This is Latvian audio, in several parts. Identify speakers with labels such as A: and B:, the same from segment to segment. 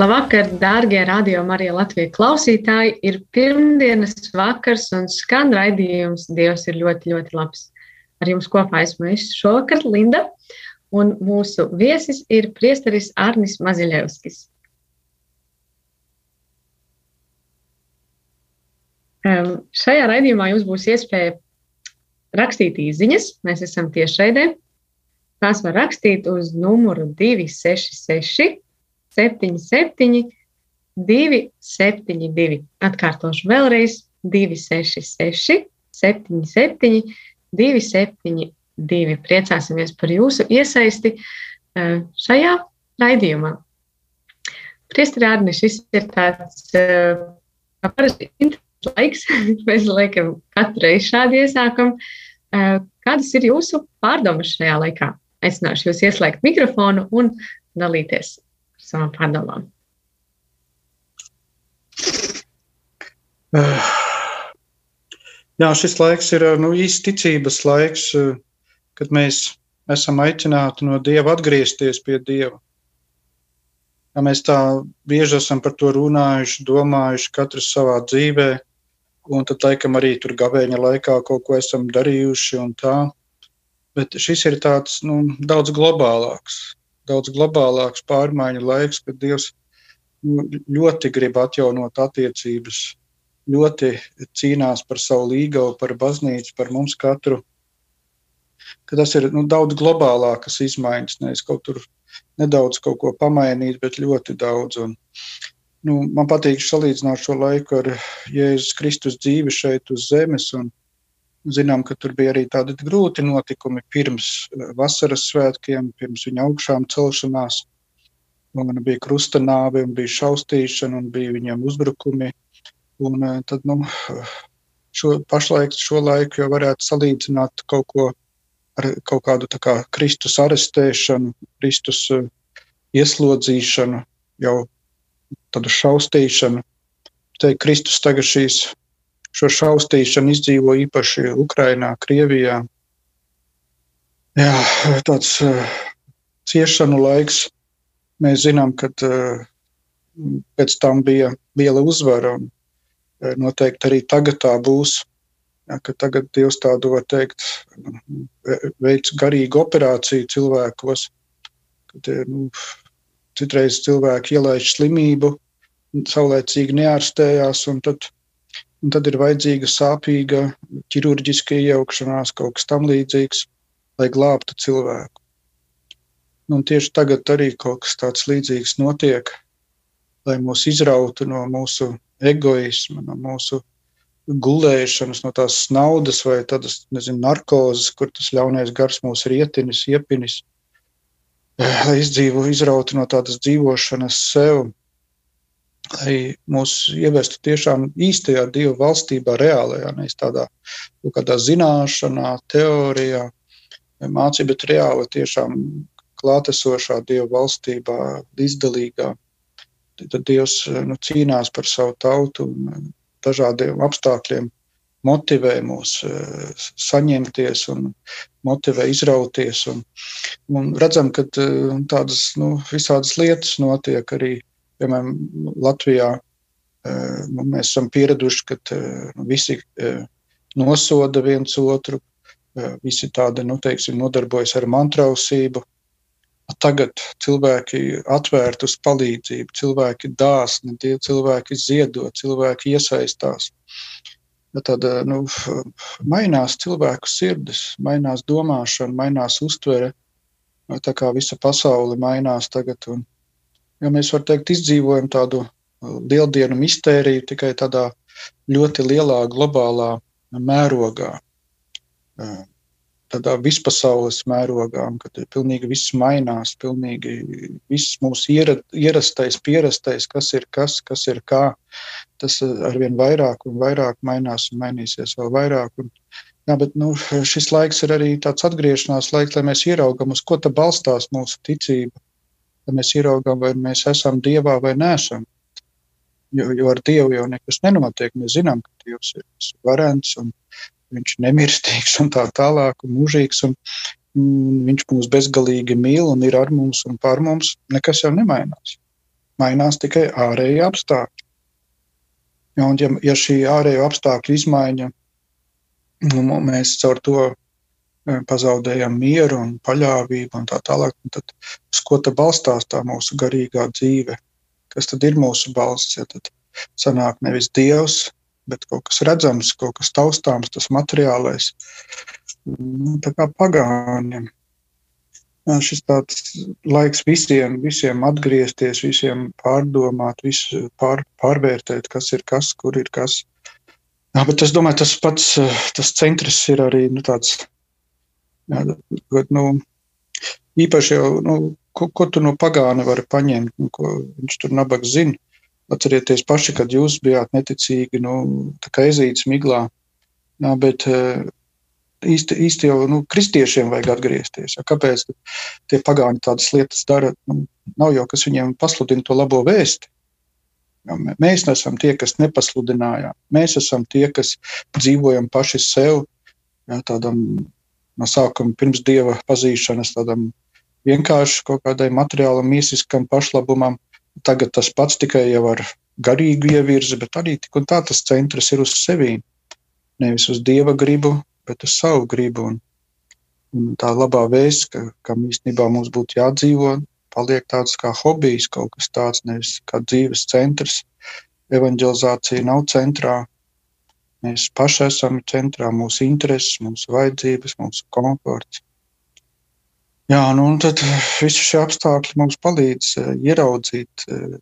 A: Labvakar, dārgie radio Marija Latvijas klausītāji! Ir pirmdienas vakars un skan raidījums Dievs ir ļoti, ļoti labs. Ar jums kopā esmu es šovakar Linda, un mūsu viesis ir priesteris Arnis Maziļevskis. Um, šajā raidījumā jums būs iespēja rakstīt īsiņas. Mēs esam tiešraidē. Tās var rakstīt uz numuru 266 77, 272. Atkārtošu vēlreiz 266, 77, 272. Priecāsimies par jūsu iesaisti eh, šajā raidījumā. Priestrādni šis ir tāds eh, parasti laiks, mēs laikam katru reizi šādi iesākam. Eh, kādas ir jūsu pārdomas šajā laikā? Aicināšu jūs ieslēgt mikrofonu un dalīties pārdomām?
B: Jā, šis laiks ir nu, īsti ticības laiks, kad mēs esam aicināti no Dieva atgriezties pie Dieva. Ja mēs tā bieži esam par to runājuši, domājuši, katrs savā dzīvē, un tad laikam arī tur gavēņa laikā kaut ko esam darījuši un tā. Bet šis ir tāds nu, daudz globālāks daudz globālāks pārmaiņu laiks, kad Dievs nu, ļoti grib atjaunot attiecības, ļoti cīnās par savu līgavu, par baznīcu, par mums katru. Ka tas ir nu, daudz globālākas izmaiņas, nevis kaut kur nedaudz kaut ko pamainīt, bet ļoti daudz. Un, nu, man patīk salīdzināt šo laiku ar Jēzus Kristus dzīvi šeit uz zemes. Un, Zinām, ka tur bija arī tādi grūti notikumi pirms eh, vasaras svētkiem, pirms viņa augšām celšanās. Un bija krustanāve, un bija šaustīšana, un bija viņam uzbrukumi. Un eh, tad, nu, šo, pašlaik šo laiku jau varētu salīdzināt kaut ko ar kaut kādu kā Kristus arestēšanu, Kristus uh, ieslodzīšanu, jau tādu šaustīšanu. Te Kristus tagad šīs šo šausmīšanu izdzīvo īpaši Ukrajinā, Krievijā. Jā, tāds uh, ciešanu laiks. Mēs zinām, ka uh, pēc tam bija liela uzvara, un uh, noteikti arī tagad tā būs. Jā, ka tagad Dievs tādu var teikt, veids garīgu operāciju cilvēkos, kad nu, citreiz cilvēki ielaiž slimību, saulēcīgi neārstējās, un tad Un tad ir vajadzīga sāpīga ķirurģiska iejaukšanās, kaut kas tam līdzīgs, lai glābtu cilvēku. Nu, un tieši tagad arī kaut kas tāds līdzīgs notiek, lai mūs izrautu no mūsu egoisma, no mūsu gulēšanas, no tās naudas vai tādas, nezinu, narkozes, kur tas ļaunais gars mūs rietinis, iepinis, lai izdzīvo, izrautu no tādas dzīvošanas sev lai mūs ievestu tiešām īstajā Dieva valstībā, reālajā, nevis tādā kādā zināšanā, teorijā, mācība, bet reāli tiešām klātesošā Dieva valstībā, izdalīgā. Tad Dievs nu, cīnās par savu tautu un dažādiem apstākļiem motivē mūs saņemties un motivē izrauties. Un, un redzam, ka tādas nu, visādas lietas notiek arī piemēram, Latvijā eh, nu, mēs esam pieraduši, ka eh, nu, visi eh, nosoda viens otru, visi tādi nu, teiksim, nodarbojas ar mantrausību. Tagad cilvēki atvērti uz palīdzību, cilvēki dāsni, cilvēki ziedo, cilvēki iesaistās. Tad nu, mainās cilvēku sirdis, mainās domāšana, mainās uztvere. Tā kā visa pasaule mainās tagad. Un, jo mēs varam teikt, izdzīvojam tādu uh, lieldienu mistēriju tikai tādā ļoti lielā globālā mērogā. uh, tādā vispasaules mērogā, kad pilnīgi viss mainās, pilnīgi viss mūsu iera, ierastais, pierastais, kas ir kas, kas ir kā, tas arvien vairāk un vairāk mainās un mainīsies vēl vairāk. Un, jā, bet nu, šis laiks ir arī tāds atgriešanās laiks, lai mēs ieraugam, uz ko balstās mūsu ticība, lai mēs ieraugam, vai mēs esam Dievā vai nesam. Jo, jo ar Dievu jau nekas nenotiek. Mēs zinām, ka Dievs ir varens un viņš ir nemirstīgs un tā tālāk, un mūžīgs. Un, un viņš mūs bezgalīgi mīl un ir ar mums un par mums. Nekas jau nemainās. Mainās tikai ārēji apstākļi. Un, ja, ja šī ārēja apstākļu izmaiņa, nu, mēs caur to pazaudējam mieru un paļāvību un tā tālāk, tad uz ko tad balstās tā mūsu garīgā dzīve? Kas tad ir mūsu balsts? Ja tad sanāk nevis Dievs, bet kaut kas redzams, kaut kas taustāms, tas materiālais. Nu, tā kā pagāniem. Šis tāds laiks visiem, visiem atgriezties, visiem pārdomāt, visu pār, pārvērtēt, kas ir kas, kur ir kas. Jā, bet es domāju, tas pats tas centrs ir arī nu, tāds, jā, bet, nu, īpaši jau, nu, ko, ko tu no pagāna vari paņemt, nu, ko viņš tur nabaga zina. Atcerieties paši, kad jūs bijāt neticīgi, nu, tā kā ezīts miglā. Jā, bet eh, īsti, īsti jau nu, kristiešiem vajag atgriezties. Ja, kāpēc tie pagāņi tādas lietas dara? Nu, nav jau kas viņiem pasludina to labo vēsti. Ja, mēs neesam tie, kas nepasludinājām. Mēs esam tie, kas dzīvojam paši sev, ja, tādam no sākuma pirms dieva pazīšanas, tādam vienkārši kaut kādai materiālam, mīsiskam pašlabumam Tagad tas pats tikai jau ar garīgu ievirzi, bet arī tik un tā tas centrs ir uz sevi. Nevis uz dieva gribu, bet uz savu gribu. Un, un tā labā vēsts, ka, ka īstenībā mums būtu jādzīvo, paliek tāds kā hobijs, kaut kas tāds, nevis kā dzīves centrs. Evangelizācija nav centrā. Mēs paši esam centrā, mūsu intereses, mūsu vajadzības, mūsu komforts. Jā, nu, un tad visi šie apstākļi mums palīdz uh, ieraudzīt, uh,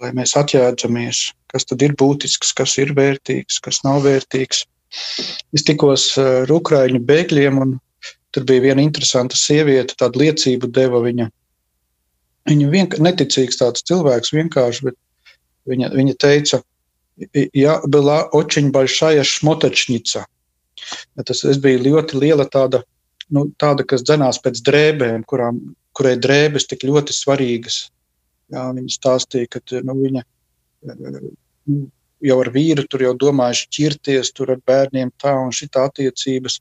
B: lai mēs atjēdzamies, kas tad ir būtisks, kas ir vērtīgs, kas nav vērtīgs. Es tikos ar Ukraiņu bēgļiem, un tur bija viena interesanta sieviete, tāda liecība deva viņa. Viņa vienkārši neticīgs tāds cilvēks vienkārši, bet viņa, viņa teica, ja была очень большая šmotačnica. Tas es biju ļoti liela tāda nu, tāda, kas dzenās pēc drēbēm, kurām, kurai drēbes tik ļoti svarīgas. Jā, viņa stāstīja, ka nu, viņa nu, jau ar vīru tur jau domāja šķirties, tur ar bērniem tā un šitā attiecības.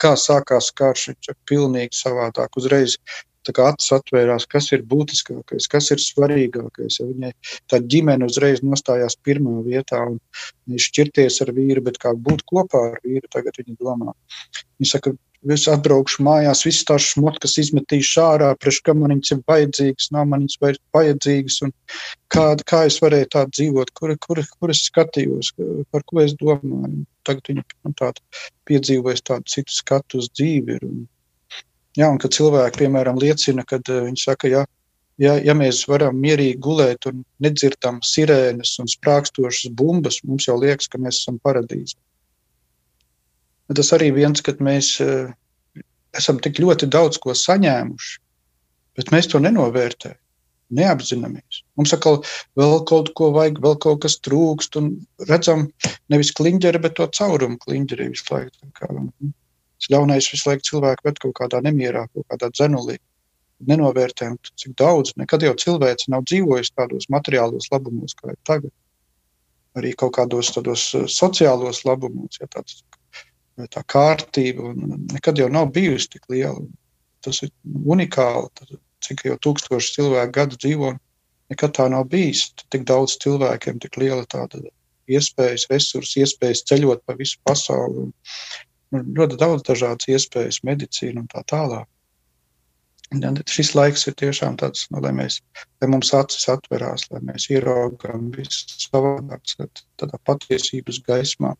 B: Kā sākās karš, viņš ir pilnīgi savādāk. Uzreiz acis atvērās, kas ir būtiskākais, kas ir svarīgākais. Ja viņai tā ģimene uzreiz nostājās pirmā vietā un šķirties ar vīru, bet kā būt kopā ar vīru, tagad viņa domā. Viņa saka, Es atbraukšu mājās, visas tās šmotkas izmetīšu ārā, priekš kam man viņas ir vajadzīgas, nav man viņas vairs vajadzīgas. Kā, kā es varēju tā dzīvot, kur, kur, kur es skatījos, par ko es domāju. Tagad viņi nu, tādu piedzīvojas tādu citu skatu uz dzīvi. Ir, un, jā, un kad cilvēki, piemēram, liecina, kad uh, viņi saka, jā, ja, ja mēs varam mierīgi gulēt un nedzirdam sirēnas un sprākstošas bumbas, mums jau liekas, ka mēs esam paradīzē. Tas arī viens, kad mēs eh, esam tik ļoti daudz ko saņēmuši, bet mēs to nenovērtējam, neapzināmies. Mums atkal vēl kaut ko vajag, vēl kaut kas trūkst, un redzam nevis kliņģeri, bet to caurumu kliņģeri visu laiku. Tas ļaunais visu laiku cilvēku ved kaut kādā nemierā, kaut kādā dzenulī. Nenovērtējam, cik daudz. Nekad jau cilvēks nav dzīvojis tādos materiālos labumos, kā ir tagad. Arī kaut kādos tādos eh, sociālos labumos, ja tāds tā kārtība nekad jau nav bijusi tik liela. Tas ir unikāli. Tas, cik jau tūkstoši cilvēku gadu dzīvo, nekad tā nav bijis. Tik daudz cilvēkiem, tik liela tāda iespējas, resursi, iespējas ceļot pa visu pasauli. Un, ļoti daudz dažādas iespējas, medicīna un tā tālāk. Ja, šis laiks ir tiešām tāds, nu, lai, mēs, lai mums acis atverās, lai mēs ieraugām visu savādāk, tādā patiesības gaismā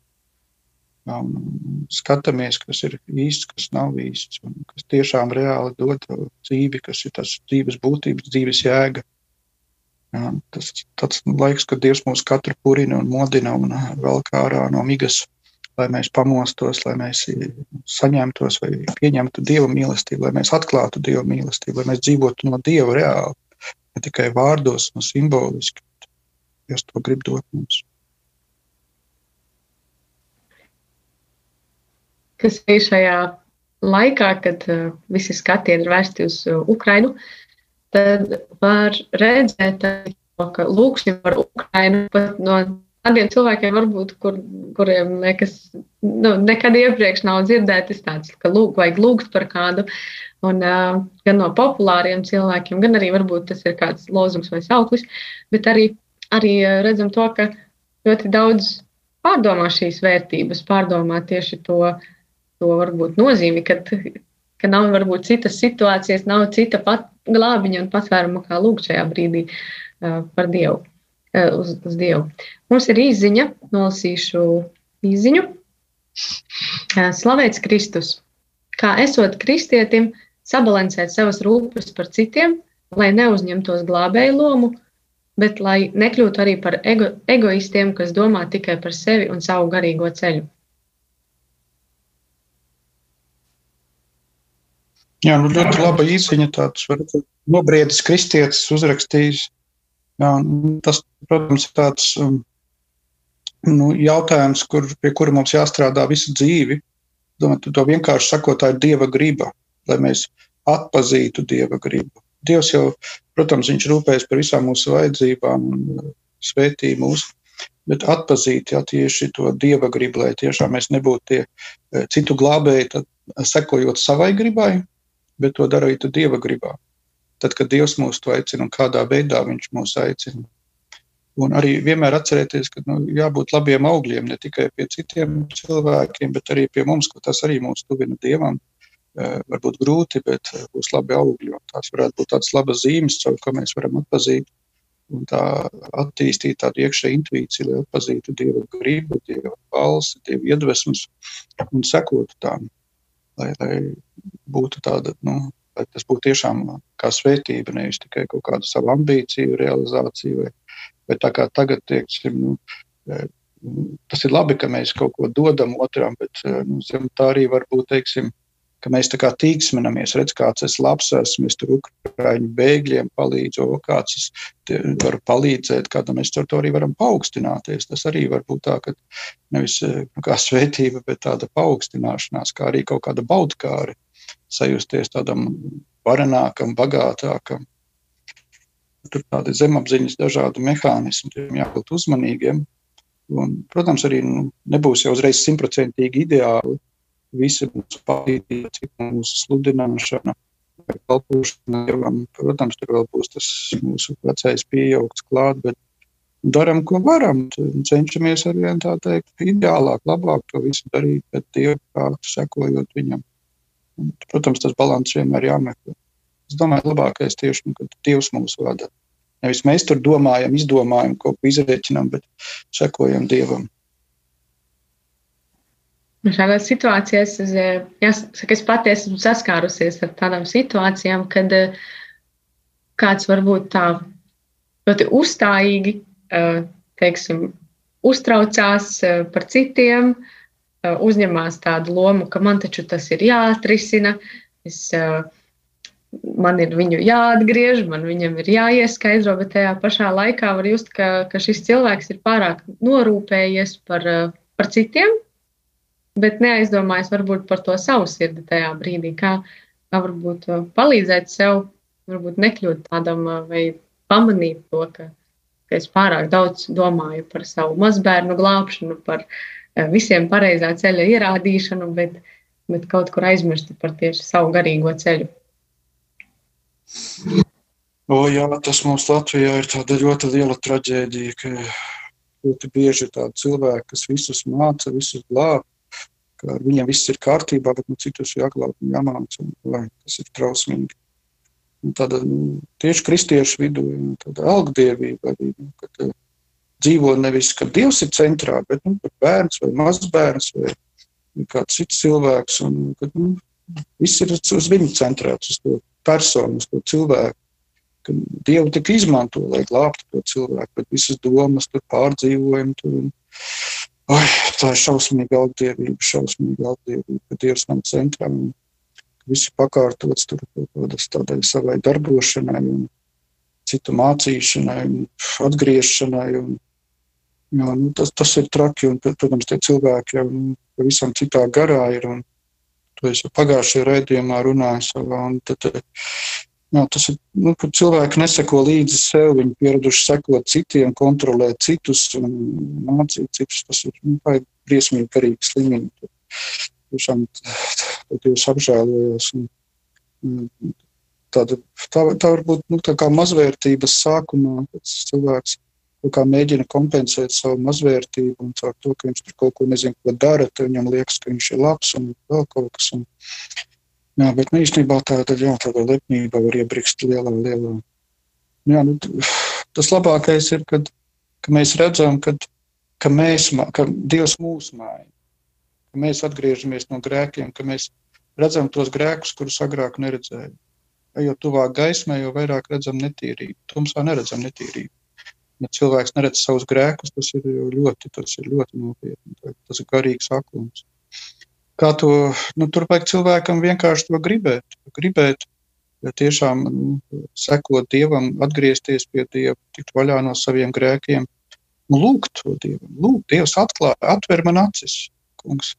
B: un skatāmies, kas ir īsts, kas nav īsts, un kas tiešām reāli dod dzīvi, kas ir tas dzīves būtības, dzīves jēga. Jā, tas tāds laiks, kad Dievs mūs katru purina un modina un vēl kā ārā no migas lai mēs pamostos, lai mēs saņemtos vai pieņemtu Dieva mīlestību, lai mēs atklātu Dieva mīlestību, lai mēs dzīvotu no Dieva reāli, ne tikai vārdos, no simboliski. Dievs to grib dot mums.
A: Kas ir šajā laikā, kad uh, visi skatieni ir vērsti uz uh, Ukrainu, tad var redzēt, uh, ka lūksim par Ukrainu pat no tādiem cilvēkiem, varbūt, kur, kuriem nekas, nu, nekad iepriekš nav dzirdētis tāds, ka lūk, vajag lūgt par kādu. Un, uh, gan no populāriem cilvēkiem, gan arī varbūt tas ir kāds lozungs vai sauklis, bet arī, arī redzam to, ka ļoti daudz pārdomā šīs vērtības, pārdomā tieši to, to varbūt nozīmi, kad, ka nav varbūt citas situācijas, nav cita pat glābiņa un patvēruma, kā lūgt šajā brīdī uh, par Dievu. Eh, uz, uz Dievu. Mums ir īziņa, nolasīšu īziņu. Eh, slavēts Kristus. Kā esot kristietim, sabalansēt savas rūpes par citiem, lai neuzņemtos glābēju lomu, bet lai nekļūtu arī par ego, egoistiem, kas domā tikai par sevi un savu garīgo ceļu.
B: Jā, nu ļoti laba īsiņa tāds, varbūt nobriedis kristietis uzrakstījis Jā, tas, protams, ir tāds um, nu, jautājums, kur, pie kura mums jāstrādā visu dzīvi. Domāju, to vienkārši sakot, tā ir Dieva griba, lai mēs atpazītu Dieva gribu. Dievs jau, protams, viņš rūpējas par visām mūsu vajadzībām un uh, svētī mūs, bet atpazīt ja, tieši to Dieva gribu, lai tiešām mēs nebūtu tie uh, citu glābēji, tad, sekojot savai gribai, bet to darītu Dieva gribā tad, kad Dievs mūs to aicina un kādā veidā Viņš mūs aicina. Un arī vienmēr atcerēties, ka nu, jābūt labiem augļiem ne tikai pie citiem cilvēkiem, bet arī pie mums, ka tas arī mūs tuvina Dievam. Varbūt grūti, bet būs labi augļi. Tās varētu būt tādas labas zīmes, caur ko mēs varam atpazīt un tā attīstīt tādu iekšēju intuīciju, lai atpazītu Dieva gribu, Dieva balsi, Dieva iedvesmas un sekotu tām, lai, lai būtu tāda nu, lai tas būtu tiešām kā svētība, nevis tikai kaut kāda savu ambīciju realizācija. Vai, vai tā kā tagad, teiksim, nu, e, tas ir labi, ka mēs kaut ko dodam otram, bet e, nu, tā arī var būt, teiksim, ka mēs tā kā tīksminamies, redz, kāds es labs esmu, es tur ukraiņu bēgļiem palīdzu, o kāds es varu palīdzēt, kādam mēs ar to arī varam paaugstināties. Tas arī var būt tā, ka nevis e, nu, kā svētība, bet tāda paaugstināšanās, kā arī kaut kāda baudkāra sajusties tādam varenākam, bagātākam. Tur tādi zemapziņas dažādi mehānismi, tiem jābūt uzmanīgiem. Un, protams, arī nu, nebūs jau uzreiz simtprocentīgi ideāli. Visi mūsu palīdzība, mūsu sludināšana vai kalpošana Dievam, protams, tur vēl būs tas mūsu vecais pieaugts klāt, bet darām, ko varam. Cenšamies ar vien tā teikt, ideālāk, labāk to visu darīt, bet Dievu prātu sekojot viņam. Protams, tas līdzsvars vienmēr jāmeklē. Es domāju, labākais tieši nu, kad Dievs mūs vada. Nevis mēs tur domājam, izdomājam, ko izrēķinām, bet sekojam Dievam.
A: Šādās situācijās es, jāsaka, es pati esmu saskārusies ar tādām situācijām, kad eh, kāds varbūt tā ļoti uzstājīgi eh, teiksim, uztraucās eh, par citiem, Uh, uzņemās tādu lomu, ka man taču tas ir jāatrisina, es, uh, man ir viņu jāatgriež, man viņam ir jāieskaidro, bet tajā pašā laikā var just, ka, ka šis cilvēks ir pārāk norūpējies par, uh, par citiem, bet neaizdomājas varbūt par to savu sirdi tajā brīdī, kā, varbūt palīdzēt sev, varbūt nekļūt tādam vai pamanīt to, ka, ka es pārāk daudz domāju par savu mazbērnu glābšanu, par Eh, visiem pareizā ceļa ierādīšanu, bet, bet kaut kur aizmirsti par tieši savu garīgo ceļu.
B: O, jā, tas mums Latvijā ir tāda ļoti liela traģēdija, ka ļoti bieži ir tādi cilvēki, kas visus māca, visus glāb, ka viņiem viss ir kārtībā, bet nu, citus jāglāb un jāmāca, vai tas ir trausmīgi. Un tāda nu, tieši kristiešu vidū ir tāda algdievība arī, nu, kad dzīvo nevis, ka Dievs ir centrā, bet nu, bērns vai mazbērns vai kāds cits cilvēks. Un, kad, nu, viss ir uz viņu centrēts, uz to personu, uz to cilvēku. Ka Dievu tik izmanto, lai glābtu to cilvēku, bet visas domas, tur pārdzīvojumi, tur Ai, tā ir šausmīga augdievība, šausmīga augdievība, ka Dievs nav centrā un viss ir pakārtots tur kaut kādas tādai savai darbošanai un citu mācīšanai un atgriešanai. Un, jā, nu, tas, tas ir traki un, protams, tie cilvēki jau nu, pavisam citā garā ir un to es jau pagājušajā raidījumā runāju savā. Tad, Jā, tas ir, nu, kad cilvēki neseko līdzi sev, viņi pieraduši sekot citiem, kontrolēt citus un mācīt citus. Tas ir nu, briesmīgi garīgi slimība. Tiešām Dievs un, tāda, tā, tā var būt nu, tā mazvērtības sākumā, kad cilvēks kā mēģina kompensēt savu mazvērtību un caur to, ka viņš tur kaut ko nezina, ko dara, tad viņam liekas, ka viņš ir labs un vēl kaut kas. Un, Jā, bet nu, īstenībā tāda, jā, tāda lepnība var iebrikst lielā, lielā. Jā, nu, tas labākais ir, kad, ka mēs redzam, kad, ka, mēs, ka Dievs mūs māja, ka mēs atgriežamies no grēkiem, ka mēs redzam tos grēkus, kurus agrāk neredzējām. Jo tuvāk gaismai, jo vairāk redzam netīrību. Tumsā neredzam netīrību. Ja cilvēks neredz savus grēkus, tas ir ļoti, tas ir ļoti nopietni. Tas ir garīgs aklums kā to, nu, tur vajag cilvēkam vienkārši to gribēt. gribēt ja tiešām nu, sekot Dievam, atgriezties pie Dieva, tikt vaļā no saviem grēkiem, nu, lūgt to Dievam. Lūgt, Dievs atklāja, atver man acis, kungs,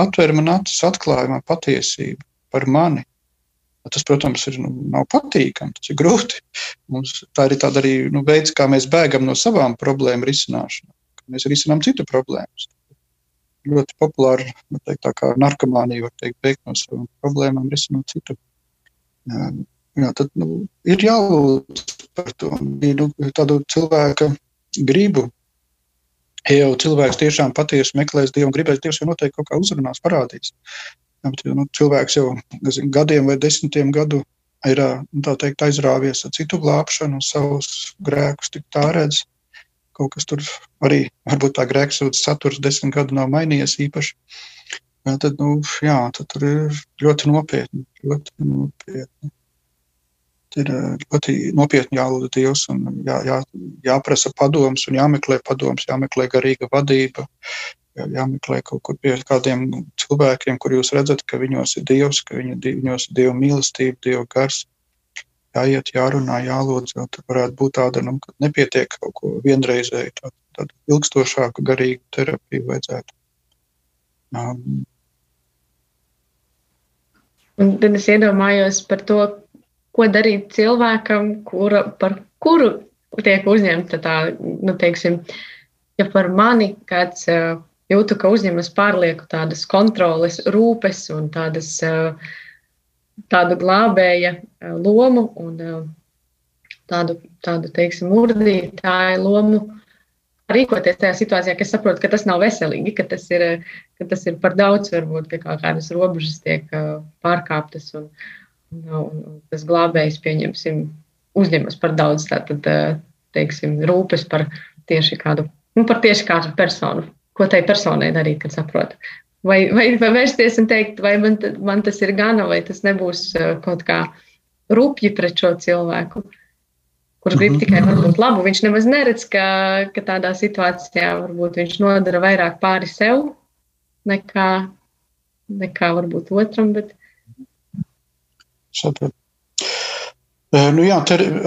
B: atver man acis, atklāja man patiesību par mani. Tas, protams, ir, nu, nav patīkami, tas ir grūti. Mums tā ir tāda arī nu, veids, kā mēs bēgam no savām problēmu risināšanām. Mēs risinām citu problēmas ļoti populāra, teikt, tā kā narkomānija, var teikt, beigt no savām problēmām, risinot citu. Jā, jā, tad nu, ir jālūdz par to. Nu, tādu cilvēka gribu. Ja jau cilvēks tiešām patiesi meklēs Dievu un gribēs, Dievs jau noteikti kaut kā uzrunās, parādīs. Bet, nu, cilvēks jau nezinu, gadiem vai desmitiem gadu ir nu, teikt, aizrāvies ar citu glābšanu, savus grēkus tik tā redz kaut kas tur arī, varbūt tā grēksūdzes saturs desmit gadu nav mainījies īpaši. Jā, tad, nu, jā, tad tur ir ļoti nopietni. Ļoti nopietni. Ir ļoti nopietni jālūdz Dievs un jā, jā, jāprasa padoms un jāmeklē padoms, jāmeklē garīga vadība, jā, jāmeklē kaut kur pie kādiem cilvēkiem, kur jūs redzat, ka viņos ir Dievs, ka viņi, viņos ir Dieva mīlestība, Dieva gars jāiet, jārunā, jālūdz. Tur varētu būt tāda, nu, ka nepietiek kaut ko vienreizēju, tādu, tādu ilgstošāku, garīgu terapiju vajadzētu. Um,
A: Un tad es iedomājos par to, ko darīt cilvēkam, kura, par kuru tiek uzņemta tā, nu, teiksim, ja par mani kāds uh, jūtu, ka uzņemas pārlieku tādas kontroles, rūpes un tādas uh, tādu glābēja eh, lomu un eh, tādu, tādu teiksim, urdītāju lomu. Rīkoties tajā situācijā, ka es saprotu, ka tas nav veselīgi, ka tas ir, ka tas ir par daudz, varbūt ka kaut kādas robežas tiek eh, pārkāptas un, un, un tas glābējs, pieņemsim, uzņemas par daudz tātad, teiksim, rūpes par tieši kādu, nu, par tieši kādu personu. Ko tai personai darīt, kad saprot, vai, vai, vai vērsties un teikt, vai man, man tas ir gana, vai tas nebūs uh, kaut kā rupji pret šo cilvēku, kurš grib mhm. tikai varbūt labu. Viņš nemaz neredz, ka, ka tādā situācijā varbūt viņš nodara vairāk pāri sev nekā, nekā varbūt otram. Bet...
B: Sapratu. Nu jā,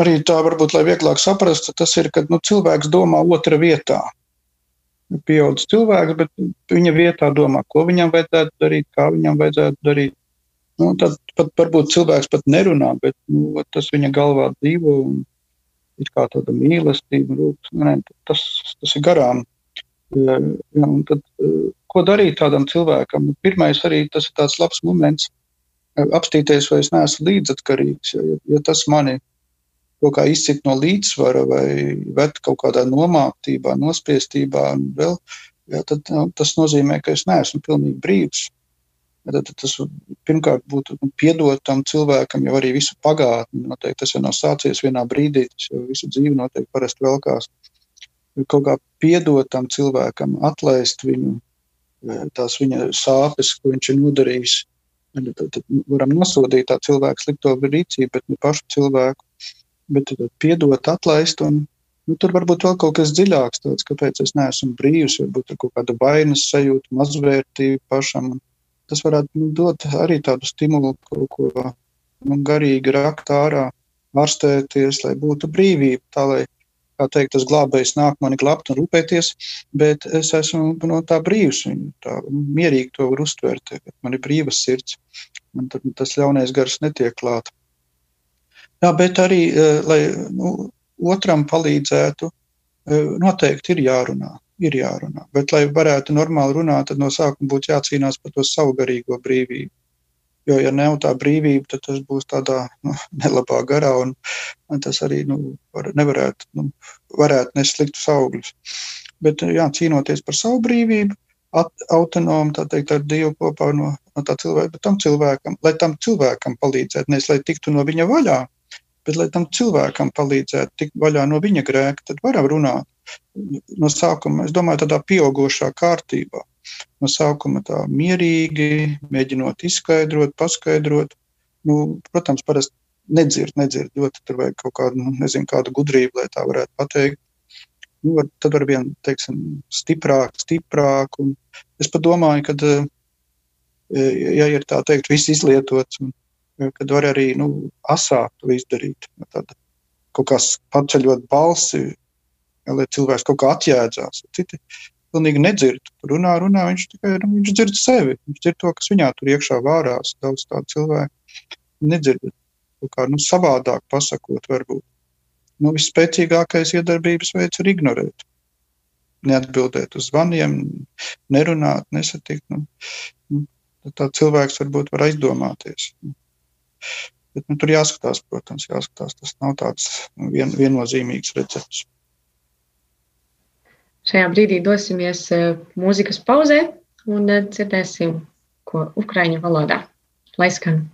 B: arī tā varbūt, lai vieglāk saprastu, tas ir, kad nu, cilvēks domā otra vietā pieaugušs cilvēks, bet viņa vietā domā, ko viņam vajadzētu darīt, kā viņam vajadzētu darīt. Nu, tad pat varbūt cilvēks pat nerunā, bet nu, tas viņa galvā dzīvo un ir kā tāda mīlestība. Rūps, nu, ne, tas, tas ir garām. Ja, tad, ko darīt tādam cilvēkam? Pirmais arī tas ir tāds labs moments apstīties, vai es neesmu līdzatkarīgs. Ja, ja tas mani kaut kā izcīt no līdzsvara vai vet kaut kādā nomāktībā, nospiestībā, vēl, jā, tad nu, tas nozīmē, ka es neesmu pilnīgi brīvs. Tad, tad tas pirmkārt būtu nu, piedot tam cilvēkam jau arī visu pagātni. Noteikti tas jau nav sācies vienā brīdī, tas jau visu dzīvi noteikti parasti velkās. Kaut kā piedot tam cilvēkam, atlaist viņu, tās viņa sāpes, ko viņš ir nodarījis. Tad, tad varam nosodīt tā cilvēku slikto rīcību, bet ne pašu cilvēku bet piedot, atlaist un Nu, tur varbūt vēl kaut kas dziļāks, tāds, kāpēc es neesmu brīvs, varbūt ir kaut kāda vainas sajūta, mazvērtība pašam. Tas varētu nu, dot arī tādu stimulu kaut ko nu, garīgi rakt ārā, ārstēties, lai būtu brīvība, tā lai, kā teikt, tas glābējs nāk mani glābt un rūpēties, bet es esmu no tā brīvs, un tā mierīgi to var uztvert, man ir brīvas sirds, man tas ļaunais gars netiek klāt. Jā, bet arī, eh, lai nu, otram palīdzētu, e, noteikti ir jārunā. Ir jārunā. Bet, lai varētu normāli runāt, tad no sākuma būtu jācīnās par to savu garīgo brīvību. Jo, ja nav tā brīvība, tad tas būs tādā nu, nelabā garā, un, un tas arī nu, var, nevarētu nu, nest sliktus augļus. Bet, jā, cīnoties par savu brīvību, at, autonomi, tā teikt, ar Dievu kopā no, no tā cilvēka, tam cilvēkam, lai tam cilvēkam palīdzētu, nevis lai tiktu no viņa vaļā, bet lai tam cilvēkam palīdzētu tikt vaļā no viņa grēka, tad varam runāt. No sākuma, es domāju, tādā pieaugušā kārtībā. No sākuma tā mierīgi, mēģinot izskaidrot, paskaidrot. Nu, protams, parasti nedzird, nedzird ļoti, tur vajag kaut kādu, nu, nezinu, kādu gudrību, lai tā varētu pateikt. Nu, var, tad var vien, teiksim, stiprāk, stiprāk. Un es padomāju, ka, eh, ja ir tā teikt, viss izlietots un kad var arī nu, asāk to izdarīt. Tad kaut kas paceļot balsi, ja, lai cilvēks kaut kā atjēdzās. Citi pilnīgi nedzird. Runā, runā, viņš tikai nu, viņš dzird sevi. Viņš dzird to, kas viņā tur iekšā vārās. Daudz tādu cilvēku nedzird. Kaut kā nu, savādāk pasakot, varbūt. Nu, visspēcīgākais iedarbības veids ir ignorēt. Neatbildēt uz zvaniem, nerunāt, nesatikt. Nu, nu, tā cilvēks varbūt var aizdomāties. Nu, Bet, nu, tur jāskatās, protams, jāskatās. Tas nav tāds vien, viennozīmīgs recepts.
C: Šajā brīdī dosimies eh, mūzikas pauzē un eh, dzirdēsim, ko ukraiņu valodā. Lai skan!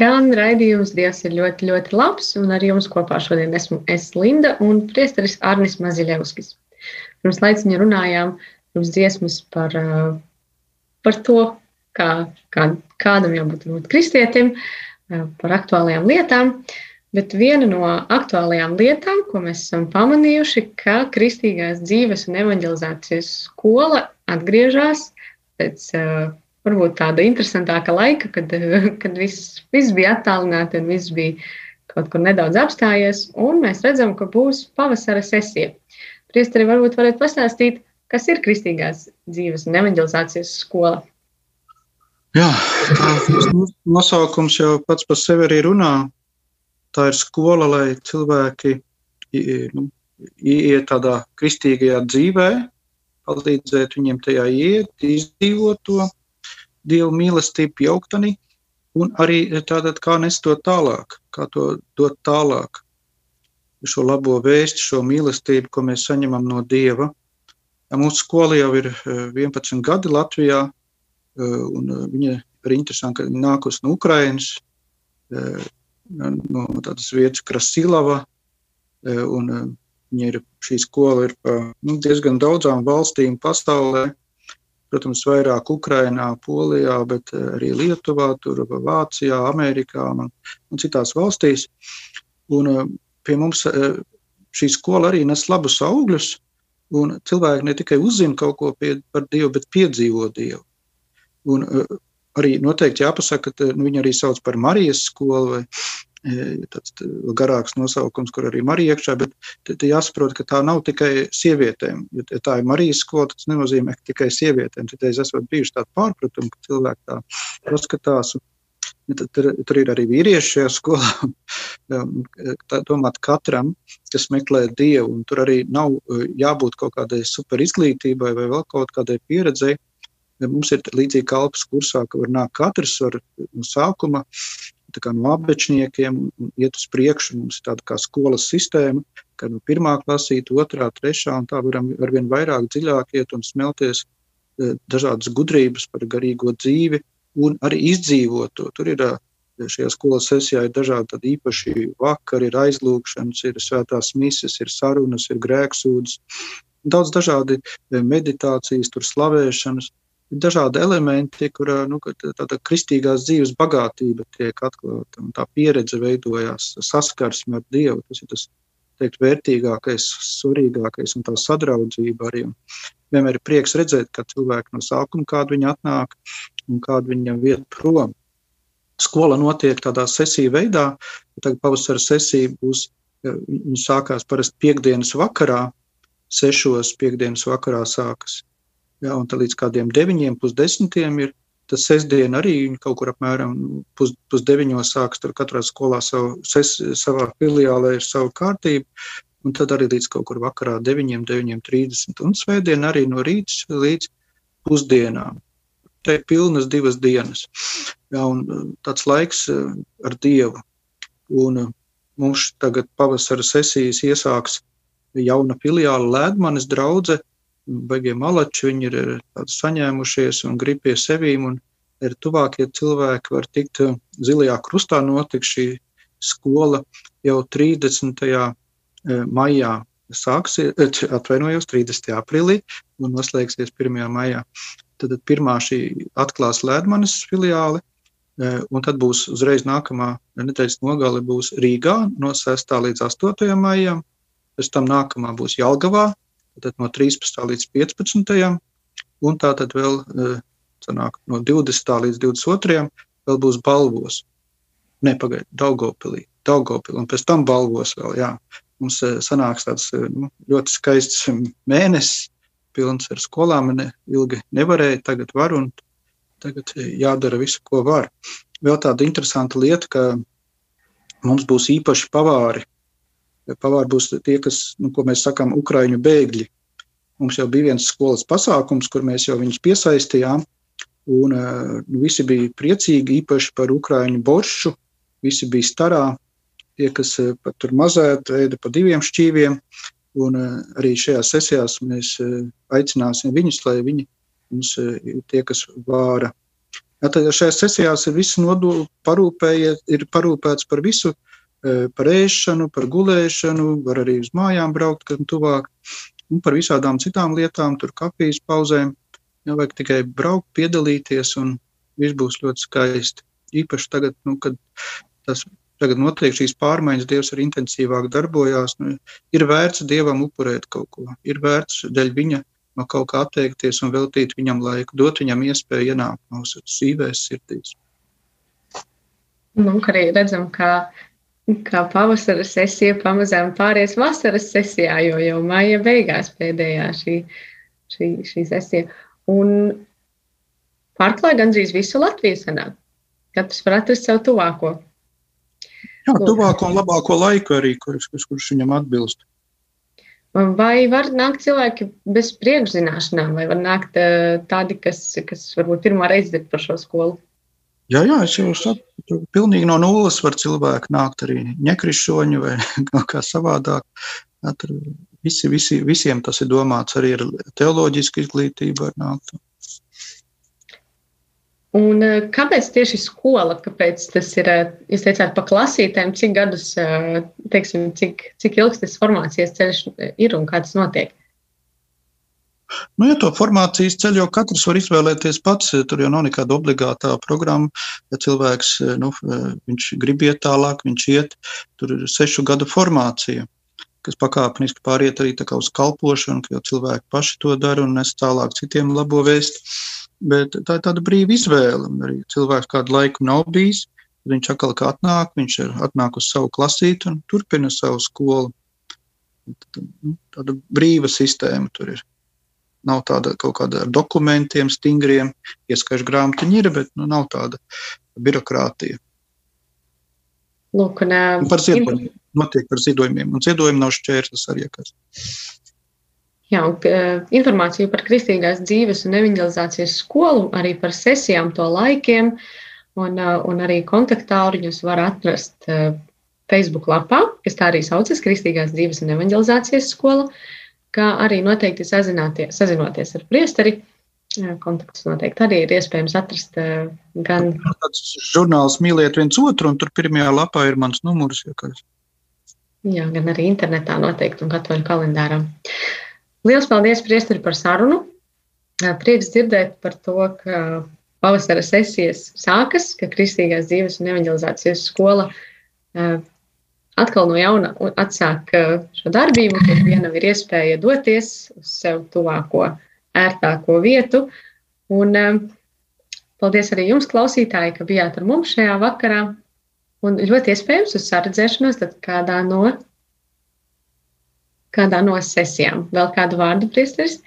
A: Skan raidījums. Dievs ir ļoti, ļoti labs. Un ar jums kopā šodien esmu es Linda un priesteris Arnis Maziļevskis. Pirms laiciņa runājām pirms dziesmas par, par to, kā, kā, kādam jābūt būt kristietim, par aktuālajām lietām. Bet viena no aktuālajām lietām, ko mēs esam pamanījuši, ka kristīgās dzīves un evanģelizācijas skola atgriežas pēc varbūt tāda interesantāka laika, kad, kad viss, viss bija attālināti un viss bija kaut kur nedaudz apstājies. Un mēs redzam, ka būs pavasara sesija. Priesteri varbūt varētu pastāstīt, kas ir kristīgās dzīves un evanģelizācijas skola.
B: Jā, nosaukums jau pats par sevi arī runā. Tā ir skola, lai cilvēki nu, ieiet tādā kristīgajā dzīvē, palīdzēt viņiem tajā iet, izdzīvot to dievu mīlestību, pieaugtani, un arī tātad kā nest to tālāk, kā to dot tālāk. Šo labo vēstu, šo mīlestību, ko mēs saņemam no dieva. Mūsu skola jau ir 11 eh, gadi Latvijā, eh, un eh, viņa ir interesanti, ka nākus no Ukrainas, no tādas vietas Krasilava, un viņa ir, šī skola ir pa nu, diezgan daudzām valstīm pasaulē, protams, vairāk Ukrainā, Polijā, bet arī Lietuvā, tur, Vācijā, Amerikā un, un citās valstīs. Un pie mums šī skola arī nes labus augļus, un cilvēki ne tikai uzzina kaut ko pie, par Dievu, bet piedzīvo Dievu. Un arī noteikti jāpasaka, ka nu, viņi arī sauc par Marijas skolu vai tāds garāks nosaukums, kur arī Marija iekšā, bet te, te jāsaprot, ka tā nav tikai sievietēm. Ja tā ir Marijas skola, tas nenozīmē, ka tikai sievietēm. Tad es esmu bijuši tādi pārpratumi, ka cilvēki tā paskatās. Tur, tur, ir arī vīrieši šajā skolā. Tā domāt katram, kas meklē dievu, un tur arī nav jābūt kaut kādai super izglītībai vai vēl kaut kādai pieredzei. Mums ir līdzīgi kalpas kursā, ka var nākt katrs var no sākuma no abečniekiem un iet uz priekšu. Mums ir tāda kā skolas sistēma, ka no pirmā klasīte, otrā, trešā, un tā varam arvien vairāk dziļāk iet un smelties e, dažādas gudrības par garīgo dzīvi un arī izdzīvot to. Tur ir e, šajā skolas sesijā ir dažādi īpaši vakari, ir aizlūgšanas, ir svētās mises, ir sarunas, ir grēksūdzes, daudz dažādi e, meditācijas, tur slavēšanas ir dažādi elementi, kur nu, tāda kristīgās dzīves bagātība tiek atklāta un tā pieredze veidojās, saskarsme ar Dievu. Tas ir tas teikt, vērtīgākais, svarīgākais un tā sadraudzība arī. Vienmēr ir prieks redzēt, ka cilvēki no sākuma kādu viņi atnāk un kādu viņam viet prom. Skola notiek tādā sesiju veidā, tagad pavasara sesija būs, viņa sākās parasti piekdienas vakarā, sešos piekdienas vakarā sākas Ja, un līdz kādiem deviņiem, pusdesmitiem ir tas sestdien arī kaut kur apmēram pus, pusdeviņos sāks tur katrā skolā savu, ses, savā filiālē ir savu kārtību. Un tad arī līdz kaut kur vakarā 9, 9.30 un svētdien arī no rīta līdz pusdienām. Te ir pilnas divas dienas. Jā, un tāds laiks ar Dievu. Un mums tagad pavasara sesijas iesāks jauna filiāla Lēdmanes draudzene baigie malači, viņi ir saņēmušies un grib pie sevīm, un ir tuvākie cilvēki var tikt eh, zilajā krustā notiks šī skola jau 30. Eh, maijā sāksies, eh, atvainojos, 30. aprīlī un noslēgsies 1. maijā. Tad pirmā šī atklās Lēdmanes filiāli, un tad būs uzreiz nākamā nedēļas nogale būs Rīgā no 6. līdz 8. maijam, pēc tam nākamā būs Jelgavā tad no 13. līdz 15. un tā tad vēl sanāk, no 20. līdz 22. vēl būs balvos. Ne, pagaidiet, Daugopilī, Daugopilī, un pēc tam balvos vēl, jā. Mums sanāks tāds nu, ļoti skaists mēnesis, pilns ar skolām, ne, ilgi nevarēja, tagad var, un tagad jādara visu, ko var. Vēl tāda interesanta lieta, ka mums būs īpaši pavāri, Pavāri būs tie, kas, nu, ko mēs sakām, ukraiņu bēgļi. Mums jau bija viens skolas pasākums, kur mēs jau viņus piesaistījām, un nu, visi bija priecīgi, īpaši par ukraiņu boršu. Visi bija starā, tie, kas pat tur mazēt, ēda pa diviem šķīviem, un arī šajās sesijās mēs aicināsim viņus, lai viņi mums tie, kas vāra Ja, tad šajās sesijās ir viss nodokļu parūpējies, ir parūpēts par visu, par ēšanu, par gulēšanu, var arī uz mājām braukt, kad tuvāk, un par visādām citām lietām, tur kafijas pauzēm. Ja, vajag tikai braukt, piedalīties, un viss būs ļoti skaisti. Īpaši tagad, nu, kad tas tagad notiek šīs pārmaiņas, Dievs ir intensīvāk darbojās. Nu, ir vērts Dievam upurēt kaut ko, ir vērts dēļ viņa no kaut kā atteikties un veltīt viņam laiku, dot viņam iespēju ienākt mūsu dzīvēs, sirdīs.
A: Nu, arī redzam, kā, kā pavasara sesija pamazām pāries vasaras sesijā, jo jau maija beigās pēdējā šī, šī, šī sesija. Un pārklāja gandrīz visu Latviju sanāk. Katrs var atrast savu tuvāko.
B: Jā, tuvāko un labāko laiku arī, kurš, kurš viņam atbilst.
A: Vai var nākt cilvēki bez priekšzināšanām, vai var nākt uh, tādi, kas, kas varbūt pirmā reize dzird par šo skolu?
B: Jā, jā, es jau saprotu, pilnīgi no nulles var cilvēki nākt arī nekrišoņi vai kā savādāk. Tur visi, visi, visiem tas ir domāts arī ar teoloģisku izglītību.
A: Un eh, kāpēc tieši skola? Kāpēc tas ir? eh, Jūs teicāt, pa klasītēm, cik gadus, eh, teiksim, cik, cik ilgs tas formācijas ceļš ir un kā tas notiek?
B: Nu, ja to formācijas ceļu jau katrs var izvēlēties pats, tur jau nav nekāda obligātā programma. Ja cilvēks nu, viņš grib iet tālāk, viņš iet, tur ir sešu gadu formācija, kas pakāpeniski pāriet arī uz kalpošanu, ka jau cilvēki paši to dara un nes tālāk citiem labo vēstu. Bet tā ir tāda brīva izvēle. Arī cilvēks kādu laiku nav bijis. tad Viņš atkal atnāk, viņš ir atnāk uz savu klasīti un turpina savu skolu. Nu, Tāda brīva sistēma tur ir. Nav tāda kaut kāda ar dokumentiem stingriem, ieskaišu grāmatiņa ir, bet nu, nav tāda birokrātija.
A: Lūk, un,
B: Un par ziedojumiem. Notiek par ziedojumiem. Un ziedojumi nav šķērslis arī. Kas.
A: Jā, un, uh, informāciju par kristīgās dzīves un evanģelizācijas skolu, arī par sesijām, to laikiem un, uh, un arī kontaktāruņus var atrast uh, Facebook lapā, kas tā arī saucas Kristīgās dzīves un evanģelizācijas skola, kā arī noteikti sazināties, sazinoties ar priesteri. Kontaktus noteikti arī ir iespējams atrast gan
B: Tāds žurnāls mīliet viens otru, un tur pirmajā lapā ir mans numurs.
A: Jā, gan arī internetā noteikti un katoļu kalendārā. Lielas paldies, Priesteri, par sarunu. Prieks dzirdēt par to, ka pavasara sesijas sākas, ka Kristīgās dzīves un evanģelizācijas skola atkal no jauna atsāk eh, šo darbību, kad vienam ir iespēja doties uz sev tuvāko, ērtāko vietu. Un eh, paldies arī jums, klausītāji, ka bijāt ar mums šajā vakarā. Un ļoti iespējams uz saredzēšanos tad kādā no kādā no sesijām. Vēl kādu vārdu, Priesteris?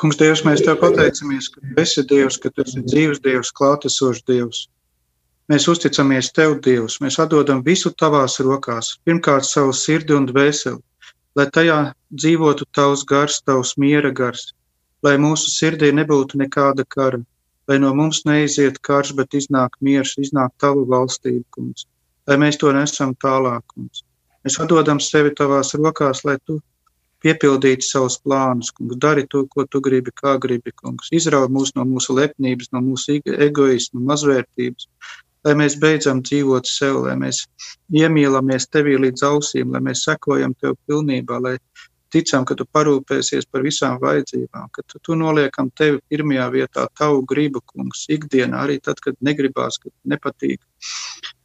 B: Kungs, Dievs, mēs tev pateicamies, ka tu esi Dievs, ka tu esi dzīves Dievs, klātesošs Dievs. Mēs uzticamies tev, Dievs, mēs atdodam visu tavās rokās, pirmkārt savu sirdi un dvēseli, lai tajā dzīvotu tavs gars, tavs miera gars, lai mūsu sirdī nebūtu nekāda kara, lai no mums neiziet karš, bet iznāk miers, iznāk tava valstība, kungs, lai mēs to nesam tālāk, kungs. Mēs atdodam sevi tavās rokās, lai tu piepildītu savus plānus, kungs, dari to, ko tu gribi, kā gribi, kungs. Izraud mūs no mūsu lepnības, no mūsu ego- egoisma, mazvērtības, lai mēs beidzam dzīvot sev, lai mēs iemīlamies tevī līdz ausīm, lai mēs sekojam tev pilnībā, lai ticam, ka tu parūpēsies par visām vajadzībām, ka tu, tu noliekam tevi pirmajā vietā, tavu gribu, kungs, ikdienā, arī tad, kad negribās, kad nepatīk.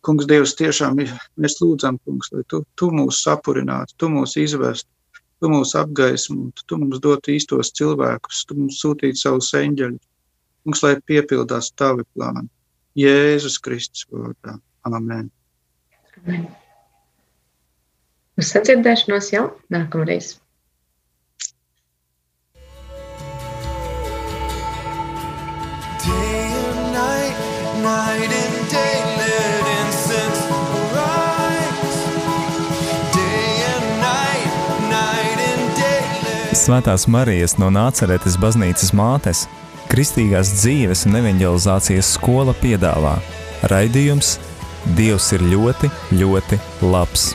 B: Kungs, Dievs, tiešām mēs lūdzam, kungs, lai tu, tu mūs sapurinātu, tu mūs izvestu, tu mūs apgaismotu, tu mums dotu īstos cilvēkus, tu mums sūtītu savus eņģeļus. Kungs, lai piepildās tavi plāni. Jēzus Kristus vārdā. Amen.
A: Uz sadzirdēšanos jau nākamreiz.
D: Day and night, night and day, let incense arise. Day and night, night and day,
E: Svētās Marijas no Nāceretes baznīcas mātes Kristīgās dzīves un evanģelizācijas skola piedāvā raidījums Dievs ir ļoti, ļoti labs.